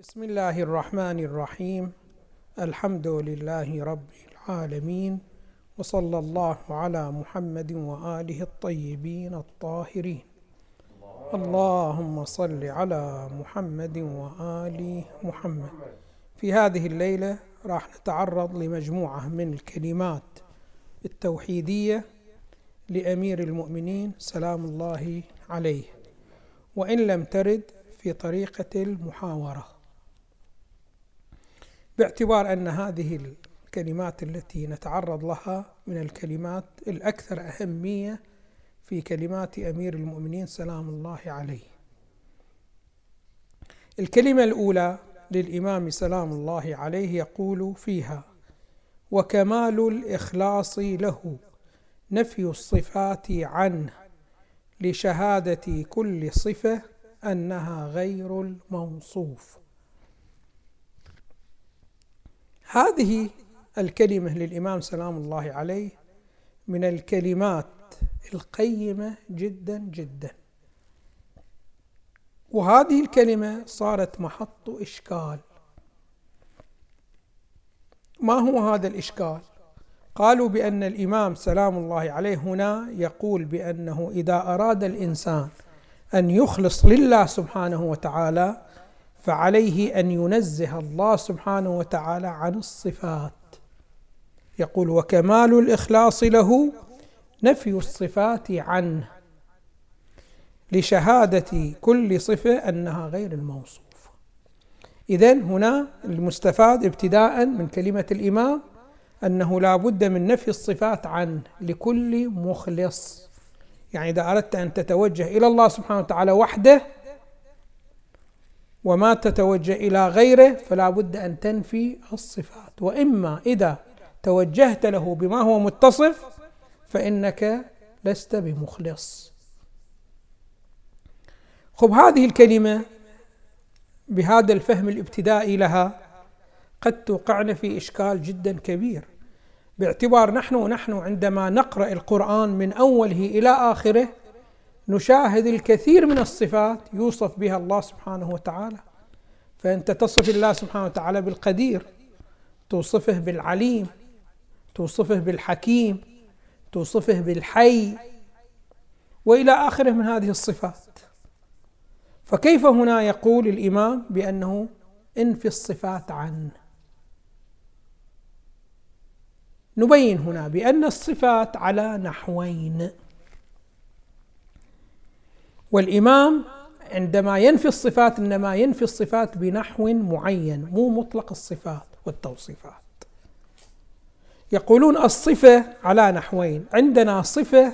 بسم الله الرحمن الرحيم. الحمد لله رب العالمين وصلى الله على محمد وآله الطيبين الطاهرين. اللهم صل على محمد وآل محمد. في هذه الليلة راح نتعرض لمجموعة من الكلمات التوحيدية لأمير المؤمنين سلام الله عليه. وإن لم ترد في طريقة المحاورة. باعتبار أن هذه الكلمات التي نتعرض لها من الكلمات الأكثر أهمية في كلمات أمير المؤمنين سلام الله عليه. الكلمة الأولى للإمام سلام الله عليه يقول فيها: وكمال الإخلاص له نفي الصفات عنه لشهادة كل صفة أنها غير الموصوف هذه الكلمة للإمام سلام الله عليه من الكلمات القيمة جدا جدا وهذه الكلمة صارت محط إشكال ما هو هذا الإشكال؟ قالوا بأن الإمام سلام الله عليه هنا يقول بأنه إذا أراد الإنسان أن يخلص لله سبحانه وتعالى فعليه أن ينزه الله سبحانه وتعالى عن الصفات. يقول وكمال الإخلاص له نفي الصفات عنه لشهادة كل صفة أنها غير الموصوف. اذا هنا المستفاد ابتداء من كلمة الإمام أنه لا بد من نفي الصفات عنه لكل مخلص. يعني إذا أردت أن تتوجه إلى الله سبحانه وتعالى وحده وما تتوجه إلى غيره فلا بد أن تنفي الصفات. وإما إذا توجهت له بما هو متصف فإنك لست بمخلص. خب هذه الكلمة بهذا الفهم الابتدائي لها قد توقعنا في إشكال جدا كبير. باعتبار نحن ونحن عندما نقرأ القرآن من أوله إلى آخره نشاهد الكثير من الصفات يوصف بها الله سبحانه وتعالى. فأنت تصف الله سبحانه وتعالى بالقدير توصفه بالعليم توصفه بالحكيم توصفه بالحي وإلى آخره من هذه الصفات. فكيف هنا يقول الإمام بأنه انفي الصفات عنه؟ نبين هنا بأن الصفات على نحوين. والإمام عندما ينفي الصفات إنما ينفي الصفات بنحو معين مو مطلق الصفات والتوصيفات. يقولون الصفة على نحوين عندنا صفة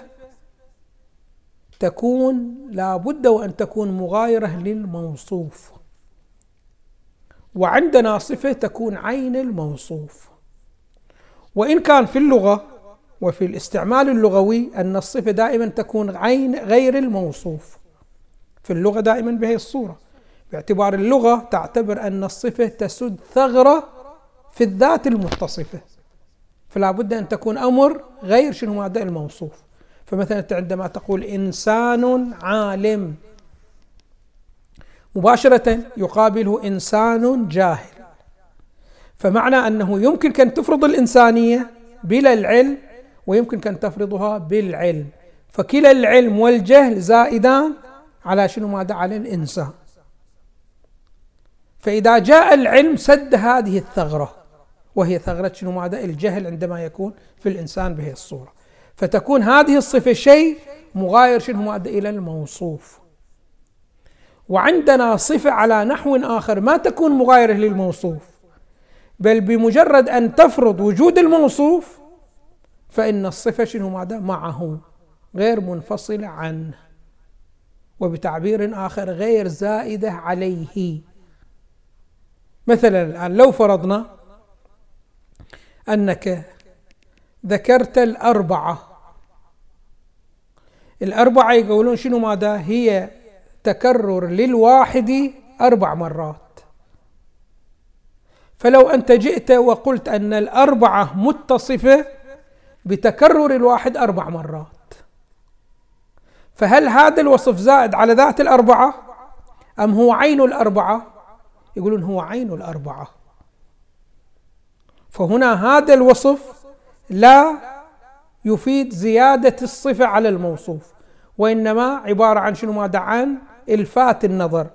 تكون لا بد وأن تكون مغايرة للموصوف. وعندنا صفة تكون عين الموصوف. وإن كان في اللغة وفي الاستعمال اللغوي أن الصفة دائما تكون عين غير الموصوف. في اللغة دائما بهي الصورة. باعتبار اللغة تعتبر أن الصفة تسد ثغرة في الذات المتصفة. فلا بد أن تكون أمر غير شنو هذا الموصوف فمثلا أنت عندما تقول إنسان عالم مباشرة يقابله إنسان جاهل. فمعنى أنه يمكن أن تفرض الإنسانية بلا العلم ويمكن أن تفرضها بالعلم. فكلا العلم والجهل زائدان على شنو ماذا على الإنسان فإذا جاء العلم سد هذه الثغرة وهي ثغرة شنو ماذا الجهل عندما يكون في الإنسان بهذه الصورة. فتكون هذه الصفة شيء مغاير شنو ماذا إلى الموصوف. وعندنا صفة على نحو آخر ما تكون مغايرة للموصوف. بل بمجرد أن تفرض وجود الموصوف فإن الصفة شنو ماذا معه غير منفصلة عنه. وبتعبير آخر غير زائدة عليه. مثلا الآن لو فرضنا أنك ذكرت الأربعة. الأربعة يقولون شنو ماذا؟ هي تكرر للواحد أربع مرات. فلو أنت جئت وقلت أن الأربعة متصفة بتكرر الواحد أربع مرات. فهل هذا الوصف زائد على ذات الأربعة؟ أم هو عين الأربعة؟ يقولون هو عين الأربعة. فهنا هذا الوصف لا يفيد زيادة الصفة على الموصوف وإنما عبارة عن شنو ماذا عن إلفات النظر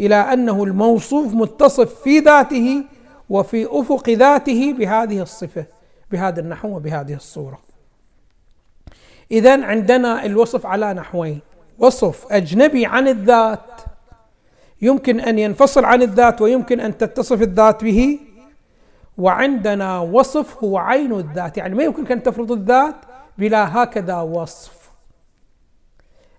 إلى أنه الموصوف متصف في ذاته وفي أفق ذاته بهذه الصفة بهذا النحو وبهذه الصورة. إذا عندنا الوصف على نحوين. وصف أجنبي عن الذات. يمكن أن ينفصل عن الذات ويمكن أن تتصف الذات به. وعندنا وصف هو عين الذات. يعني ما يمكن أن تفرض الذات بلا هكذا وصف.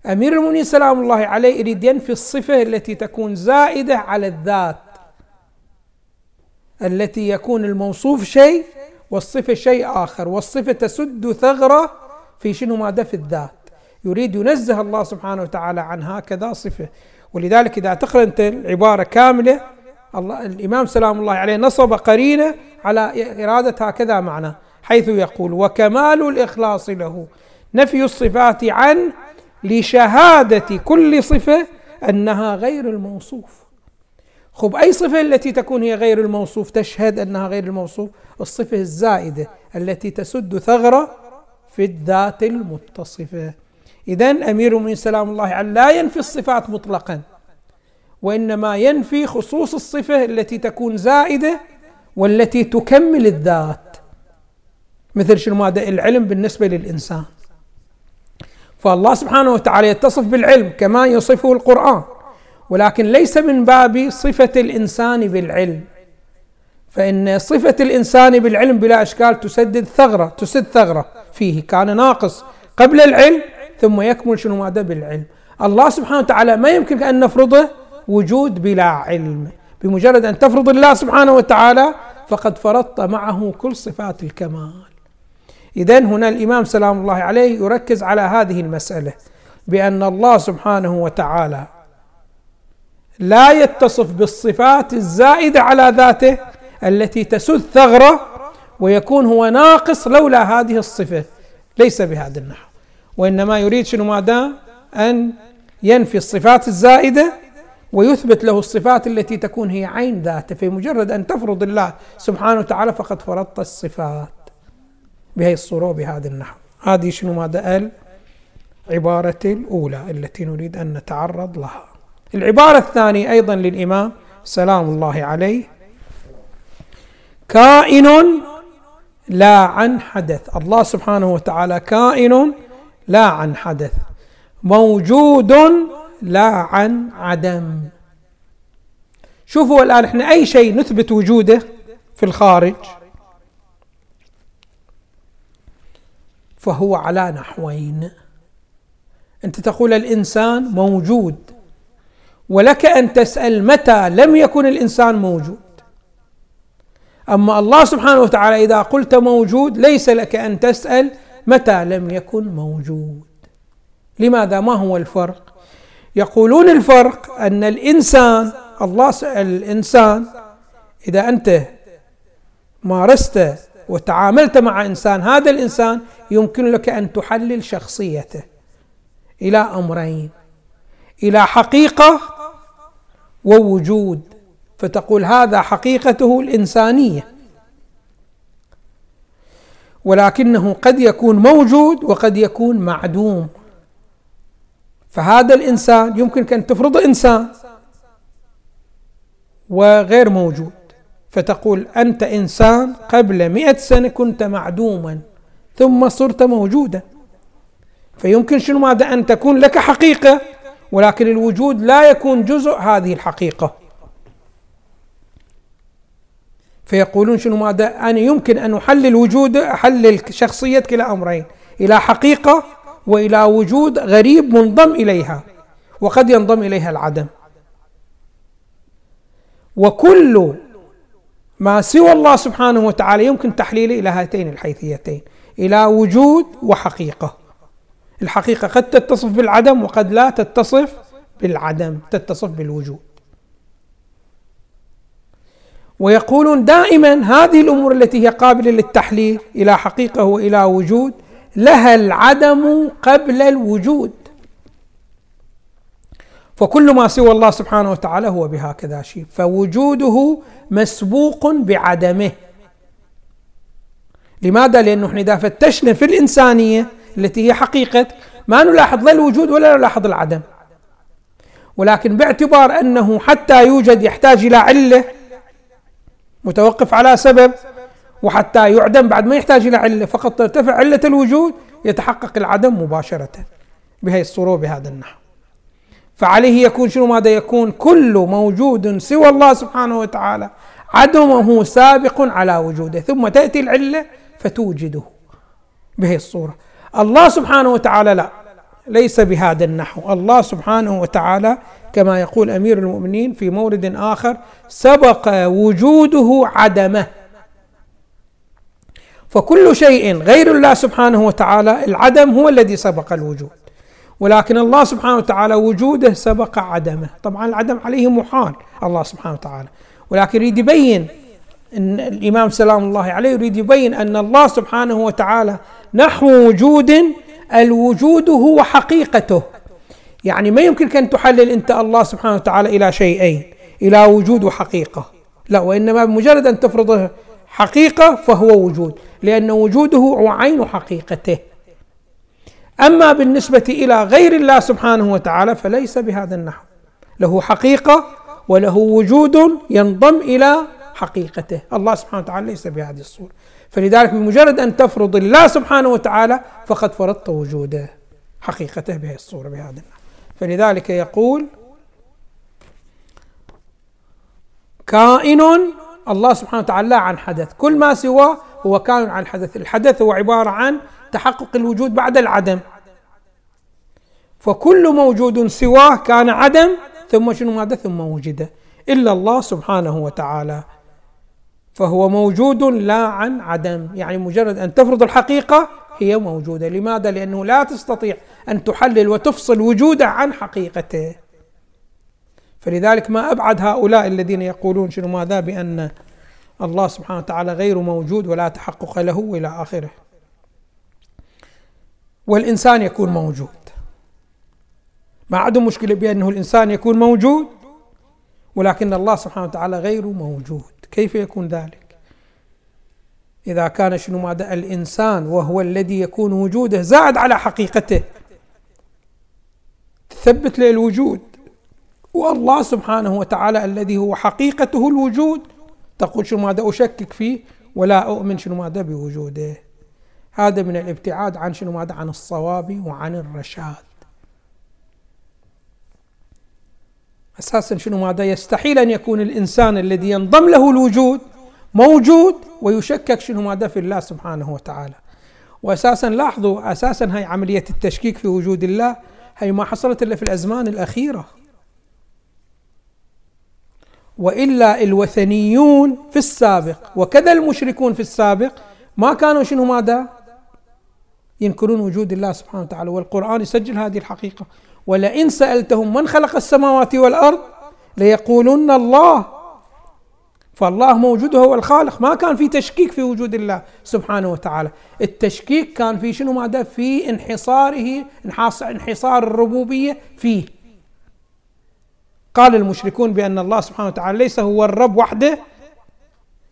أمير المؤمنين سلام الله عليه يريد ينفي الصفة التي تكون زائدة على الذات. التي يكون الموصوف شيء والصفة شيء آخر. والصفة تسد ثغرة في شنو ماذا في الذات. يريد ينزه الله سبحانه وتعالى عن هكذا صفة. ولذلك إذا تقرأ أنت العبارة كاملة الله الإمام سلام الله عليه نصب قرينة على إرادة هكذا معنى حيث يقول وكمال الإخلاص له نفي الصفات عن لشهادة كل صفة أنها غير الموصوف. خب أي صفة التي تكون هي غير الموصوف؟ تشهد أنها غير الموصوف؟ الصفة الزائدة التي تسد ثغرة في الذات المتصفة. إذا أمير المؤمنين سلام الله عليه لا ينفي الصفات مطلقا وإنما ينفي خصوص الصفة التي تكون زائدة والتي تكمل الذات. مثل شنو؟ ماذا العلم بالنسبة للإنسان. فالله سبحانه وتعالى يتصف بالعلم كما يصفه القرآن ولكن ليس من باب صفة الإنسان بالعلم. فإن صفة الإنسان بالعلم بلا إشكال تسدد ثغرة تسد ثغرة. فيه كان ناقص قبل العلم ثم يكمل شنو ماذا بالعلم. الله سبحانه وتعالى ما يمكن أن نفرضه وجود بلا علم. بمجرد أن تفرض الله سبحانه وتعالى فقد فرضت معه كل صفات الكمال. إذا هنا الإمام سلام الله عليه يركز على هذه المسألة بأن الله سبحانه وتعالى لا يتصف بالصفات الزائدة على ذاته التي تسد ثغرة ويكون هو ناقص لولا هذه الصفة. ليس بهذا النحو. وإنما يريد شنو ماذا؟ أن ينفي الصفات الزائدة ويثبت له الصفات التي تكون هي عين ذاتة. في مجرد أن تفرض الله سبحانه وتعالى فقد فرضت الصفات بهذه الصورة وبهذا النحو. هذه شنو ماذا؟ العبارة الأولى التي نريد أن نتعرض لها. العبارة الثانية أيضا للإمام سلام الله عليه. كائن لا عن حدث. الله سبحانه وتعالى كائن لا عن حدث. موجود لا عن عدم. شوفوا الآن إحنا أي شيء نثبت وجوده في الخارج؟ فهو على نحوين. أنت تقول الإنسان موجود ولك أن تسأل متى لم يكن الإنسان موجود؟ أما الله سبحانه وتعالى إذا قلت موجود ليس لك أن تسأل متى لم يكن موجود. لماذا؟ ما هو الفرق؟ يقولون الفرق أن الإنسان الله الإنسان إذا أنت مارست وتعاملت مع إنسان هذا الإنسان يمكن لك أن تحلل شخصيته إلى أمرين إلى حقيقة ووجود. فتقول هذا حقيقته الإنسانية. ولكنه قد يكون موجود وقد يكون معدوم. فهذا الإنسان يمكن أن تفرض إنسان وغير موجود. فتقول أنت إنسان قبل مئة سنة كنت معدوما ثم صرت موجودا. فيمكن شنو ماذا أن تكون لك حقيقة ولكن الوجود لا يكون جزء هذه الحقيقة. فيقولون شنو ماذا؟ أنا يمكن أن أحلل وجود أحلل شخصيتك إلى أمرين إلى حقيقة وإلى وجود غريب منضم إليها وقد ينضم إليها العدم. وكل ما سوى الله سبحانه وتعالى يمكن تحليله إلى هاتين الحيثيتين إلى وجود وحقيقة. الحقيقة قد تتصف بالعدم وقد لا تتصف بالعدم تتصف بالوجود. ويقولون دائما هذه الأمور التي هي قابلة للتحليل إلى حقيقة وإلى وجود لها العدم قبل الوجود. فكل ما سوى الله سبحانه وتعالى هو بهكذا شيء. فوجوده مسبوق بعدمه. لماذا؟ لأنه إحنا إذا فتشنا في الإنسانية التي هي حقيقة ما نلاحظ لا الوجود ولا نلاحظ العدم. ولكن باعتبار أنه حتى يوجد يحتاج إلى علة متوقف على سبب وحتى يعدم بعد ما يحتاج إلى علة فقط ترتفع علة الوجود يتحقق العدم مباشرة بهذه الصورة وبهذا النحو. فعليه يكون شنو؟ ماذا يكون؟ كل موجود سوى الله سبحانه وتعالى عدمه سابق على وجوده ثم تأتي العلة فتوجده بهذه الصورة. الله سبحانه وتعالى لا. ليس بهذا النحو. الله سبحانه وتعالى كما يقول أمير المؤمنين في مورد آخر سبق وجوده عدمه. فكل شيء غير الله سبحانه وتعالى العدم هو الذي سبق الوجود. ولكن الله سبحانه وتعالى وجوده سبق عدمه. طبعا العدم عليه محال الله سبحانه وتعالى. ولكن يريد يبين إن الإمام سلام الله عليه يريد يبين أن الله سبحانه وتعالى نحو وجود الوجود هو حقيقته. يعني ما يمكنك أن تحلل أنت الله سبحانه وتعالى إلى شيئين إلى وجود وحقيقة. لا وإنما بمجرد أن تفرضه حقيقة فهو وجود لأن وجوده هو عين حقيقته. أما بالنسبة إلى غير الله سبحانه وتعالى فليس بهذا النحو. له حقيقة وله وجود ينضم إلى حقيقته. الله سبحانه وتعالى ليس بهذه الصورة. فلذلك بمجرد أن تفرض الله سبحانه وتعالى فقد فرضت وجوده. حقيقته بهذه الصورة بهذا النحو فلذلك يقول كائن الله سبحانه وتعالى عن حدث. كل ما سواه هو كائن عن حدث. الحدث هو عبارة عن تحقق الوجود بعد العدم. فكل موجود سواه كان عدم ثم شنو ماذا؟ ثم وجد. إلا الله سبحانه وتعالى. فهو موجود لا عن عدم. يعني مجرد أن تفرض الحقيقة هي موجودة. لماذا؟ لأنه لا تستطيع أن تحلل وتفصل وجوده عن حقيقته. فلذلك ما أبعد هؤلاء الذين يقولون شنو ماذا؟ بأن الله سبحانه وتعالى غير موجود ولا تحقق له إلى آخره. والإنسان يكون موجود. ما عندهم مشكلة بأنه الإنسان يكون موجود ولكن الله سبحانه وتعالى غير موجود. كيف يكون ذلك؟ إذا كان شنو ماذا؟ الإنسان وهو الذي يكون وجوده زاد على حقيقته. تثبت له الوجود. والله سبحانه وتعالى الذي هو حقيقته الوجود. تقول شنو ماذا أشكك فيه؟ ولا أؤمن شنو ماذا بوجوده. هذا من الابتعاد عن شنو ماذا؟ عن الصواب وعن الرشاد. أساسا شنو ماذا يستحيل أن يكون الإنسان الذي ينضم له الوجود موجود ويشكك شنو ماذا في الله سبحانه وتعالى. واساسا لاحظوا أساسا هاي عملية التشكيك في وجود الله هي ما حصلت إلا في الأزمان الأخيرة. وإلا الوثنيون في السابق وكذا المشركون في السابق ما كانوا شنو ماذا؟ ينكرون وجود الله سبحانه وتعالى. والقرآن يسجل هذه الحقيقة. ولئن سألتهم من خلق السماوات والأرض ليقولن الله. فالله موجود هو الخالق. ما كان في تشكيك في وجود الله سبحانه وتعالى. التشكيك كان في شنو ماذا؟ في انحصاره انحصار الربوبية فيه. قال المشركون بأن الله سبحانه وتعالى ليس هو الرب وحده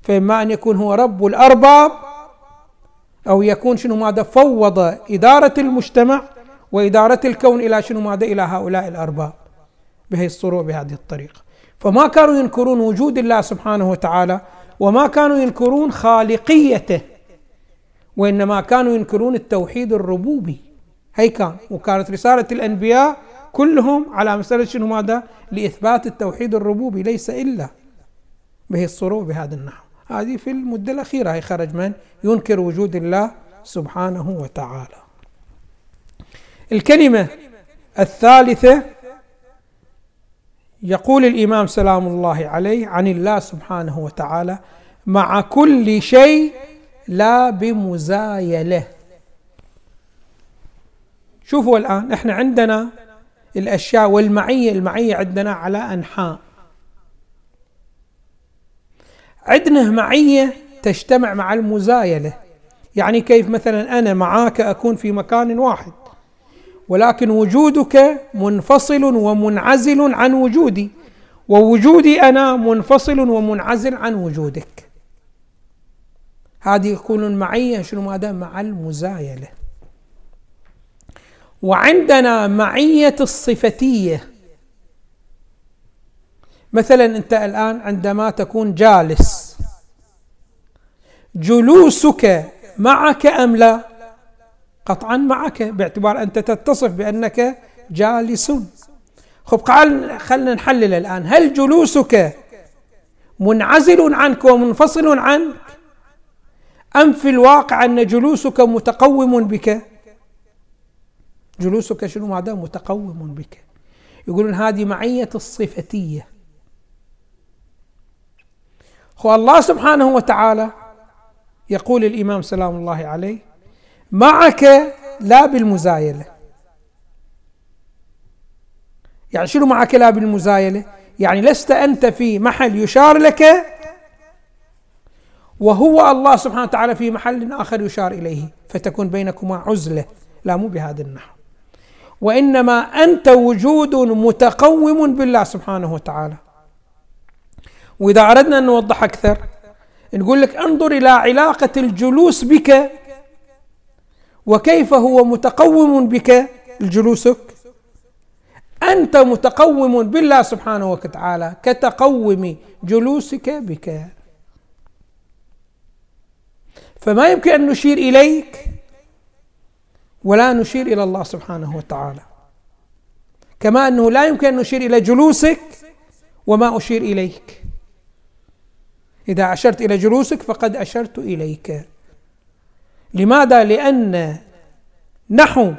فإما أن يكون هو رب الأرباب أو يكون شنو ماذا؟ فوض إدارة المجتمع وإدارة الكون إلى شنو ماذا؟ إلى هؤلاء الأرباب. بهذه الصورة بهذه الطريقة. فما كانوا ينكرون وجود الله سبحانه وتعالى وما كانوا ينكرون خالقيته وإنما كانوا ينكرون التوحيد الربوبي. هي كان وكانت رسالة الأنبياء كلهم على مسألة شنو ماذا؟ لإثبات التوحيد الربوبي ليس إلا به الصورة بهذا النحو. هذه في المدة الأخيرة هي خرج من ينكر وجود الله سبحانه وتعالى. الكلمة الثالثة يقول الإمام سلام الله عليه عن الله سبحانه وتعالى مع كل شيء لا بمزايلة. شوفوا الآن إحنا عندنا الأشياء والمعية المعية عندنا على أنحاء. عندنا معية تجتمع مع المزايلة. يعني كيف مثلا أنا معاك أكون في مكان واحد. ولكن وجودك منفصل ومنعزل عن وجودي ووجودي أنا منفصل ومنعزل عن وجودك. هذه يكون المعيه شنو ماذا؟ مع المزايلة. وعندنا معية الصفتية. مثلا أنت الآن عندما تكون جالس جلوسك معك أم لا؟ قطعا معك باعتبار أنت تتصف بأنك جالس. خب خلنا نحلل الآن. هل جلوسك منعزل عنك ومنفصل عنك؟ أم في الواقع أن جلوسك متقوم بك؟ جلوسك شنو ماذا؟ متقوم بك. يقولون هذه معية الصفتية. هو الله سبحانه وتعالى يقول الإمام سلام الله عليه معك لا بالمزايلة. يعني شنو معك لا بالمزايلة؟ يعني لست أنت في محل يشار لك وهو الله سبحانه وتعالى في محل آخر يشار إليه فتكون بينكما عزلة لا مو بهذا النحو. وإنما أنت وجود متقوم بالله سبحانه وتعالى. وإذا أردنا أن نوضح أكثر نقول لك انظر إلى علاقة الجلوس بك وكيف هو متقوم بك جلوسك أنت متقوم بالله سبحانه وتعالى كتقوم جلوسك بك. فما يمكن أن نشير إليك ولا نشير إلى الله سبحانه وتعالى. كما أنه لا يمكن أن نشير إلى جلوسك وما أشير إليك. إذا أشرت إلى جلوسك فقد أشرت إليك. لماذا؟ لأن نحو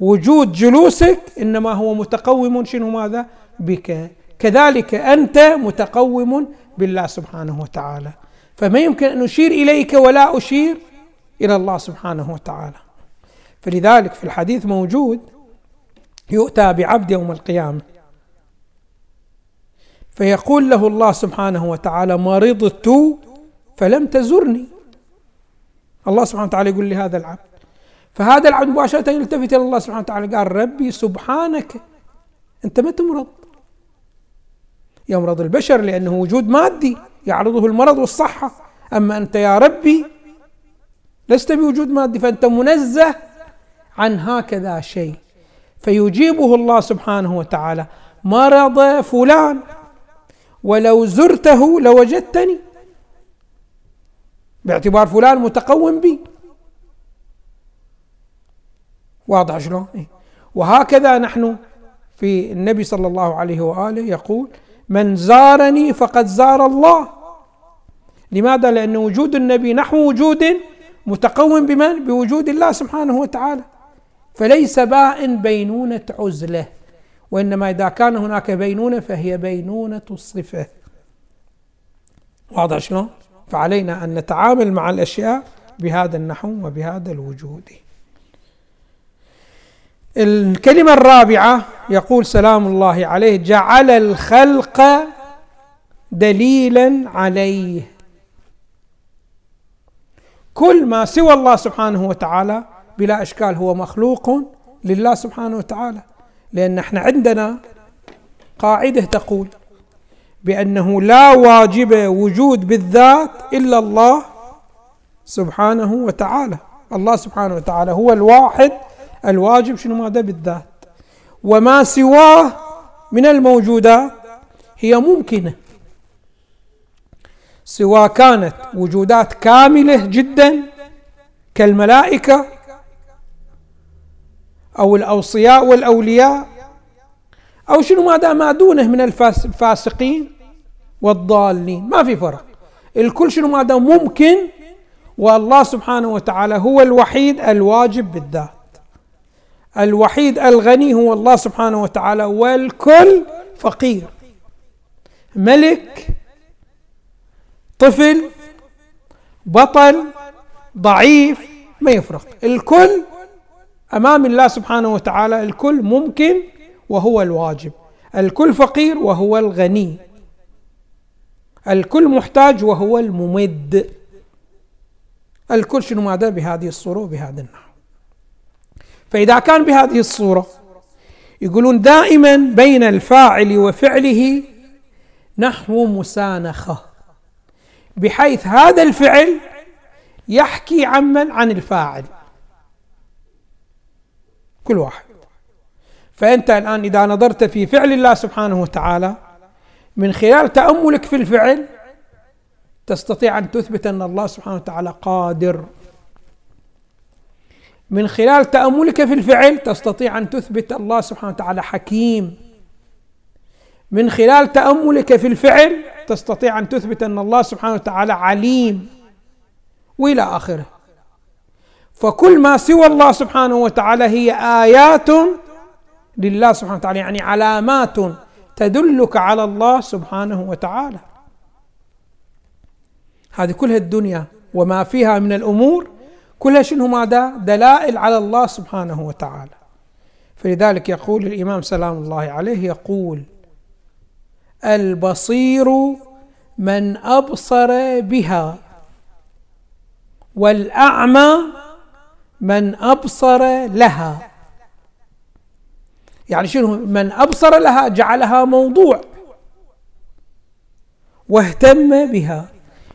وجود جلوسك إنما هو متقوم شنو ماذا؟ بك. كذلك أنت متقوم بالله سبحانه وتعالى. فما يمكن أن أشير إليك ولا أشير إلى الله سبحانه وتعالى. فلذلك في الحديث موجود يؤتى بعبد يوم القيامة. فيقول له الله سبحانه وتعالى مرضت فلم تزرني. الله سبحانه وتعالى يقول لهذا العبد. فهذا العبد مباشرة يلتفت إلى الله سبحانه وتعالى. قال ربي سبحانك أنت ما تمرض. يمرض البشر لأنه وجود مادي يعرضه المرض والصحة. أما أنت يا ربي لست بوجود مادي فأنت منزه عن هكذا شيء. فيجيبه الله سبحانه وتعالى. مرض فلان ولو زرته لوجدتني. باعتبار فلان متقوم بي واضح شلون؟ إيه؟ وهكذا نحن في النبي صلى الله عليه وآله يقول من زارني فقد زار الله لماذا؟ لأن وجود النبي نحو وجود متقوم بمن؟ بوجود الله سبحانه وتعالى فليس بائن بينونة عزلة وإنما إذا كان هناك بينونة فهي بينونة الصفة واضح شلون؟ فعلينا أن نتعامل مع الأشياء بهذا النحو وبهذا الوجود. الكلمة الرابعة يقول سلام الله عليه جعل الخلق دليلا عليه. كل ما سوى الله سبحانه وتعالى بلا إشكال هو مخلوق لله سبحانه وتعالى. لأن إحنا عندنا قاعدة تقول بأنه لا واجب وجود بالذات إلا الله سبحانه وتعالى. الله سبحانه وتعالى هو الواحد الواجب شنو ماذا؟ بالذات. وما سواه من الموجودات هي ممكنة. سواء كانت وجودات كاملة جدا كالملائكة أو الأوصياء والأولياء أو شنو ما ما دونه من الفاسقين والضالين. ما في فرق. الكل شنو ما ممكن. والله سبحانه وتعالى هو الوحيد الواجب بالذات. الوحيد الغني هو الله سبحانه وتعالى والكل فقير. ملك طفل بطل ضعيف ما يفرق. الكل أمام الله سبحانه وتعالى الكل ممكن وهو الواجب. الكل فقير وهو الغني. الكل محتاج وهو الممد. الكل شنو ماذا بهذه الصورة وبهذا النحو. فإذا كان بهذه الصورة يقولون دائما بين الفاعل وفعله نحو مسانخة بحيث هذا الفعل يحكي عمن عن الفاعل. كل واحد. فأنت الآن إذا نظرت في فعل الله سبحانه وتعالى من خلال تأملك في الفعل تستطيع أن تثبت أن الله سبحانه وتعالى قادر. من خلال تأملك في الفعل تستطيع أن تثبت الله سبحانه وتعالى حكيم. من خلال تأملك في الفعل تستطيع أن تثبت أن الله سبحانه وتعالى عليم وإلى آخره. فكل ما سوى الله سبحانه وتعالى هي آيات لله سبحانه وتعالى يعني علامات تدلك على الله سبحانه وتعالى هذه كلها الدنيا وما فيها من الأمور كلها شنو ماذا؟ دلائل على الله سبحانه وتعالى فلذلك يقول الإمام سلام الله عليه يقول البصير من أبصر بها والأعمى من أبصر لها يعني شنو؟ من أبصر لها جعلها موضوع. واهتم بها.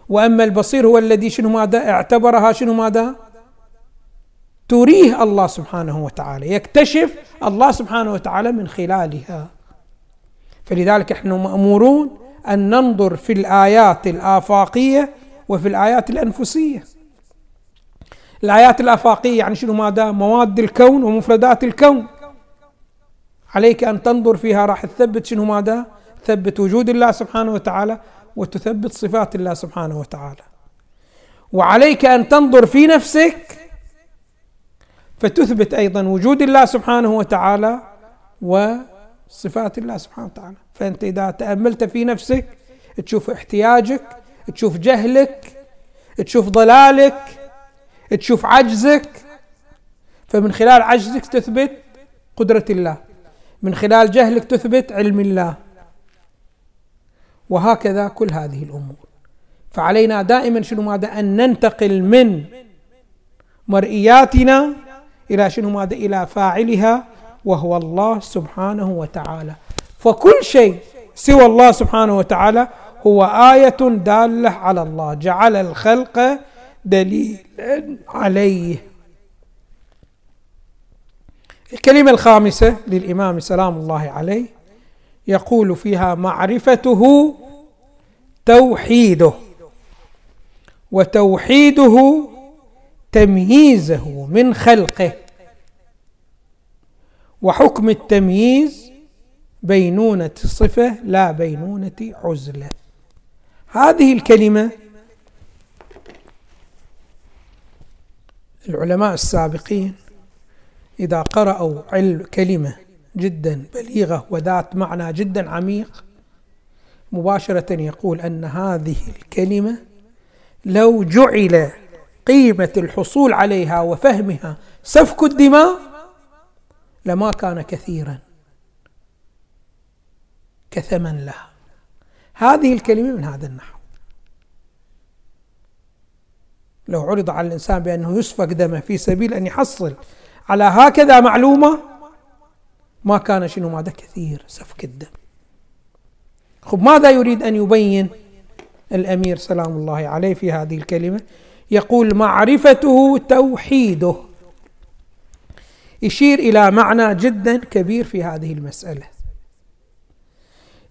وأما البصير هو الذي شنو ماذا؟ اعتبرها شنو ماذا؟ تريه الله سبحانه وتعالى. يكتشف الله سبحانه وتعالى من خلالها. فلذلك إحنا مأمورون أن ننظر في الآيات الآفاقية وفي الآيات الأنفسية. الآيات الآفاقية يعني شنو ماذا؟ مواد الكون ومفردات الكون. عليك أن تنظر فيها راح تثبت شنو ماذا؟ تثبت وجود الله سبحانه وتعالى وتثبت صفات الله سبحانه وتعالى. وعليك أن تنظر في نفسك فتثبت أيضا وجود الله سبحانه وتعالى وصفات الله سبحانه وتعالى. فأنت إذا تأملت في نفسك تشوف احتياجك تشوف جهلك تشوف ضلالك تشوف عجزك فمن خلال عجزك تثبت قدرة الله. من خلال جهلك تثبت علم الله. وهكذا كل هذه الأمور. فعلينا دائما شنو ماذا؟ أن ننتقل من مرئياتنا إلى شنو ماذا؟ إلى فاعلها وهو الله سبحانه وتعالى. فكل شيء سوى الله سبحانه وتعالى هو آية دالة على الله. جعل الخلق دليلا عليه. الكلمة الخامسة للإمام سلام الله عليه يقول فيها معرفته توحيده وتوحيده تمييزه من خلقه وحكم التمييز بينونة صفة لا بينونة عزلة. هذه الكلمة العلماء السابقين إذا قرأوا علم كلمة جدا بليغة وذات معنى جدا عميق مباشرة يقول أن هذه الكلمة لو جعل قيمة الحصول عليها وفهمها سفك الدماء لما كان كثيرا كثمن لها. هذه الكلمة من هذا النحو. لو عرض على الإنسان بأنه يسفك دمه في سبيل أن يحصل على هكذا معلومة؟ ما كان شنو ماذا كثير سفك الدم خب ماذا يريد أن يبين الأمير سلام الله عليه في هذه الكلمة؟ يقول معرفته توحيده. يشير إلى معنى جدا كبير في هذه المسألة.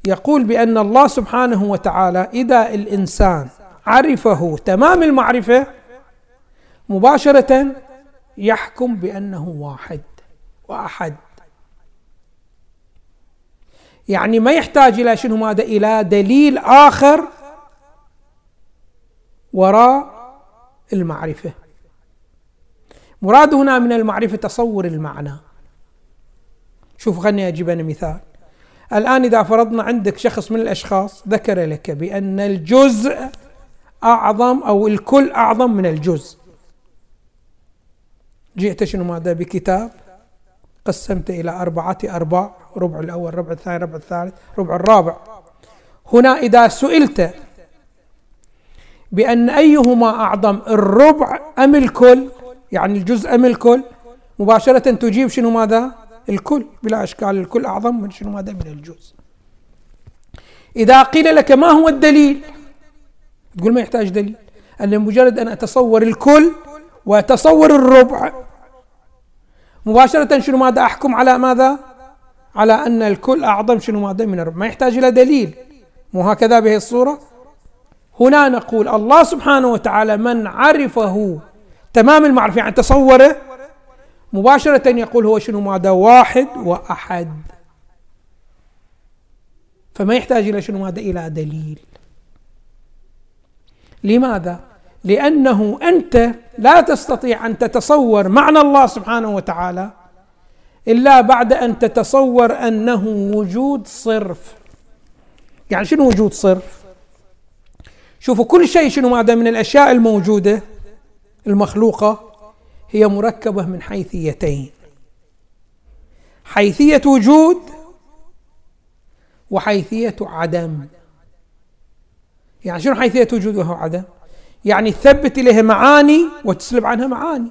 يقول بأن الله سبحانه وتعالى إذا الإنسان عرفه تمام المعرفة مباشرة يحكم بأنه واحد وأحد. يعني ما يحتاج إلى شنو؟ ماذا إلى دليل آخر وراء المعرفة. مراد هنا من المعرفة تصور المعنى. شوف خلني أجيب أنا مثال. الآن إذا فرضنا عندك شخص من الأشخاص ذكر لك بأن الجزء أعظم أو الكل أعظم من الجزء. جئت شنو ماذا بكتاب؟ قسمت إلى أربعة أرباع ربع الأول ربع الثاني ربع الثالث ربع الرابع. هنا إذا سئلت بأن أيهما أعظم الربع أم الكل؟ يعني الجزء أم الكل؟ مباشرة تجيب شنو ماذا؟ الكل. بلا إشكال الكل أعظم من شنو ماذا؟ من الجزء. إذا قيل لك ما هو الدليل؟ تقول ما يحتاج دليل. أن مجرد أن أتصور الكل وأتصور الربع مباشرة شنو ماذا أحكم على ماذا؟ على أن الكل أعظم شنو ماذا من الربع ما يحتاج إلى دليل. مو هكذا به الصورة؟ هنا نقول الله سبحانه وتعالى من عرفه. تمام المعرفة؟ يعني تصوره. مباشرة يقول هو شنو ماذا؟ واحد وأحد. فما يحتاج إلى شنو ماذا؟ إلى دليل. لماذا؟ لأنه أنت لا تستطيع أن تتصور معنى الله سبحانه وتعالى إلا بعد أن تتصور أنه وجود صرف. يعني شنو وجود صرف؟ شوفوا كل شيء شنو ماذا من الأشياء الموجودة المخلوقة هي مركبة من حيثيتين. حيثية وجود وحيثية عدم. يعني شنو حيثية وجود وهو عدم؟ يعني تثبت إليها معاني وتسلب عنها معاني.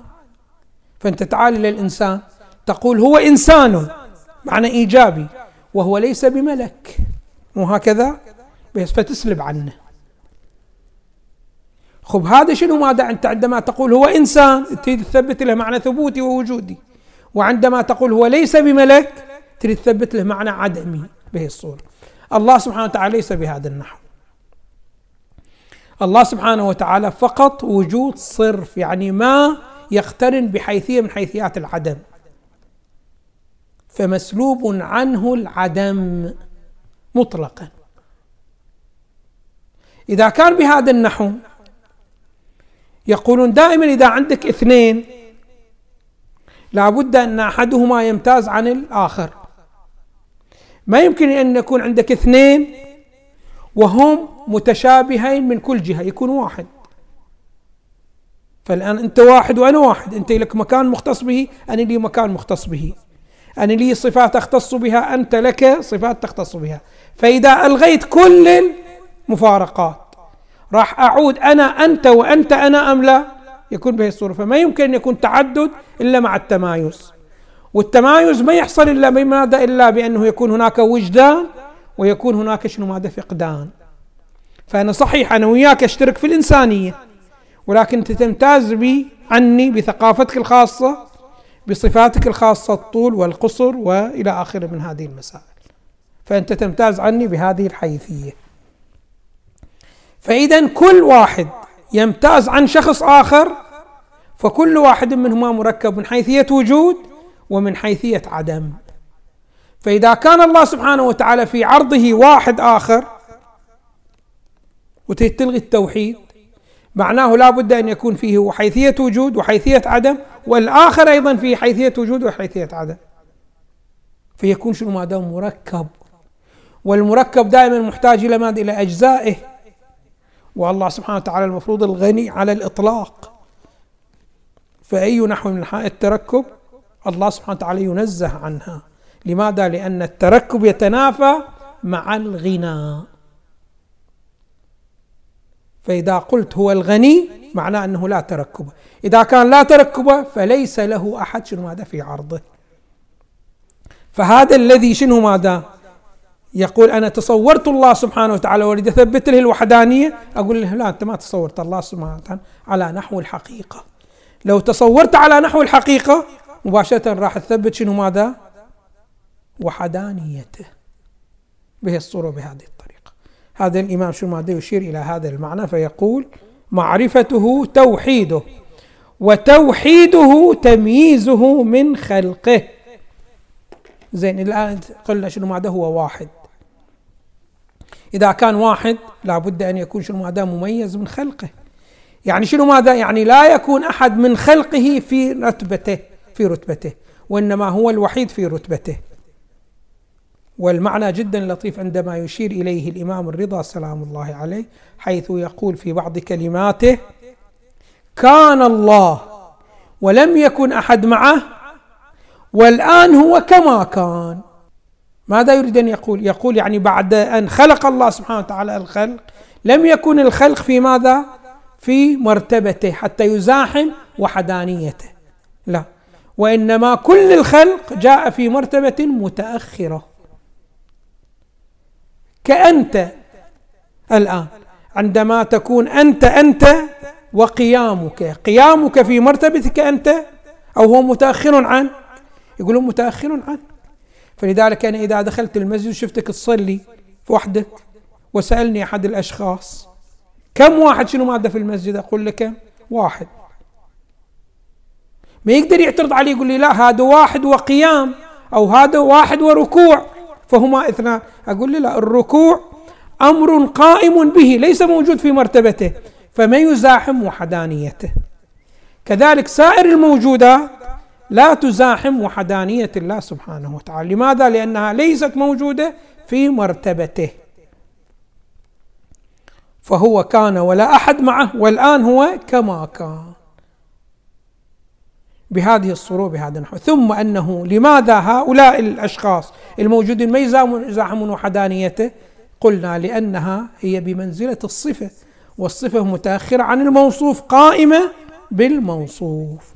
فأنت تعال إلى الإنسان تقول هو إنسان معنى إيجابي وهو ليس بملك. مو هكذا؟ بس فتسلب عنه. خب هذا شنو ماذا أنت عندما تقول هو إنسان؟ تريد تثبت له معنى ثبوتي ووجودي. وعندما تقول هو ليس بملك تريد تثبت له معنى عدمي به الصورة. الله سبحانه وتعالى ليس بهذا النحو. الله سبحانه وتعالى فقط وجود صرف يعني ما يقترن بحيثية من حيثيات العدم. فمسلوب عنه العدم مطلقا. إذا كان بهذا النحو يقولون دائما إذا عندك اثنين لابد أن أحدهما يمتاز عن الآخر. ما يمكن أن يكون عندك اثنين وهم متشابهين من كل جهة يكون واحد. فالآن أنت واحد وأنا واحد أنت لك مكان مختص به أنا لي مكان مختص به. أنا لي صفات أختص بها أنت لك صفات تختص بها. فإذا ألغيت كل المفارقات راح أعود أنا أنت وأنت أنا أم لا؟ يكون بهذه الصورة. فما يمكن أن يكون تعدد إلا مع التمايز. والتمايز ما يحصل إلا بماذا؟ إلا بأنه يكون هناك وجدان ويكون هناك شنو؟ ماذا فقدان فأنا صحيح أنا وياك أشترك في الإنسانية ولكن أنت تمتاز بي عني بثقافتك الخاصة بصفاتك الخاصة الطول والقصر وإلى آخره من هذه المسائل. فأنت تمتاز عني بهذه الحيثية. فإذا كل واحد يمتاز عن شخص آخر فكل واحد منهما مركب من حيثية وجود ومن حيثية عدم. فإذا كان الله سبحانه وتعالى في عرضه واحد آخر وتلغي التوحيد معناه لا بد أن يكون فيه حيثية وجود وحيثية عدم والآخر أيضا فيه حيثية وجود وحيثية عدم. فيكون شنو؟ ما دام مركب. والمركب دائما محتاج إلى ماذا؟ إلى أجزائه. والله سبحانه وتعالى المفروض الغني على الإطلاق. فأي نحو من التركب؟ الله سبحانه وتعالى ينزه عنها. لماذا؟ لأن التركب يتنافى مع الغنى. فإذا قلت هو الغني معناه أنه لا تركب. إذا كان لا تركب فليس له أحد. شنو ماذا؟ في عرضه. فهذا الذي شنو ماذا؟ يقول أنا تصورت الله سبحانه وتعالى. وأريد أثبت له الوحدانية. أقول له لا أنت ما تصورت الله سبحانه وتعالى على نحو الحقيقة. لو تصورت على نحو الحقيقة مباشرة راح تثبت شنو ماذا؟ وحدانيته. به الصورة بهذه الطريقة. هذا الإمام شنو ماذا يشير إلى هذا المعنى فيقول معرفته توحيده وتوحيده تمييزه من خلقه. زين الآن قلنا شنو ماذا هو واحد. إذا كان واحد لابد أن يكون شنو ماذا مميز من خلقه. يعني شنو ماذا يعني لا يكون أحد من خلقه في رتبته في رتبته وإنما هو الوحيد في رتبته. والمعنى جدا لطيف عندما يشير إليه الإمام الرضا سلام الله عليه حيث يقول في بعض كلماته كان الله ولم يكن أحد معه والآن هو كما كان. ماذا يريد أن يقول؟ يقول يعني بعد أن خلق الله سبحانه وتعالى الخلق لم يكن الخلق في ماذا؟ في مرتبته حتى يزاحم وحدانيته. لا. وإنما كل الخلق جاء في مرتبة متأخرة. كأنت الآن. عندما تكون أنت أنت وقيامك. قيامك في مرتبتك أنت أو هو متأخر عنك يقولون متأخر عنك فلذلك أنا إذا دخلت المسجد وشفتك تصلي وحدك وسألني أحد الأشخاص كم واحد؟ شنو مادة في المسجد؟ أقول له كم واحد. ما يقدر يعترض علي يقول لي لا هذا واحد وقيام أو هذا واحد وركوع. فهما اثنان أقول لي لا الركوع أمر قائم به ليس موجود في مرتبته فما يزاحم وحدانيته. كذلك سائر الموجودات لا تزاحم وحدانية الله سبحانه وتعالى. لماذا؟ لأنها ليست موجودة في مرتبته. فهو كان ولا أحد معه والآن هو كما كان. بهذه الصورة بهذا النحو. ثم أنه لماذا هؤلاء الأشخاص الموجودين ما يزاحمون وحدانيته قلنا لأنها هي بمنزلة الصفة والصفة متأخرة عن الموصوف قائمة بالموصوف.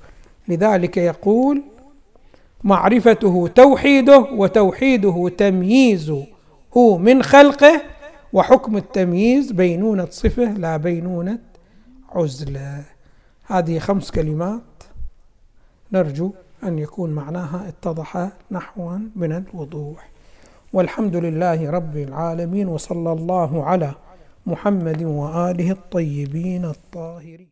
لذلك يقول معرفته توحيده وتوحيده تمييزه من خلقه وحكم التمييز بينونة صفة لا بينونة عزلة. هذه خمس كلمات. نرجو أن يكون معناها اتضح نحوا من الوضوح. والحمد لله رب العالمين وصلى الله على محمد وآله الطيبين الطاهرين.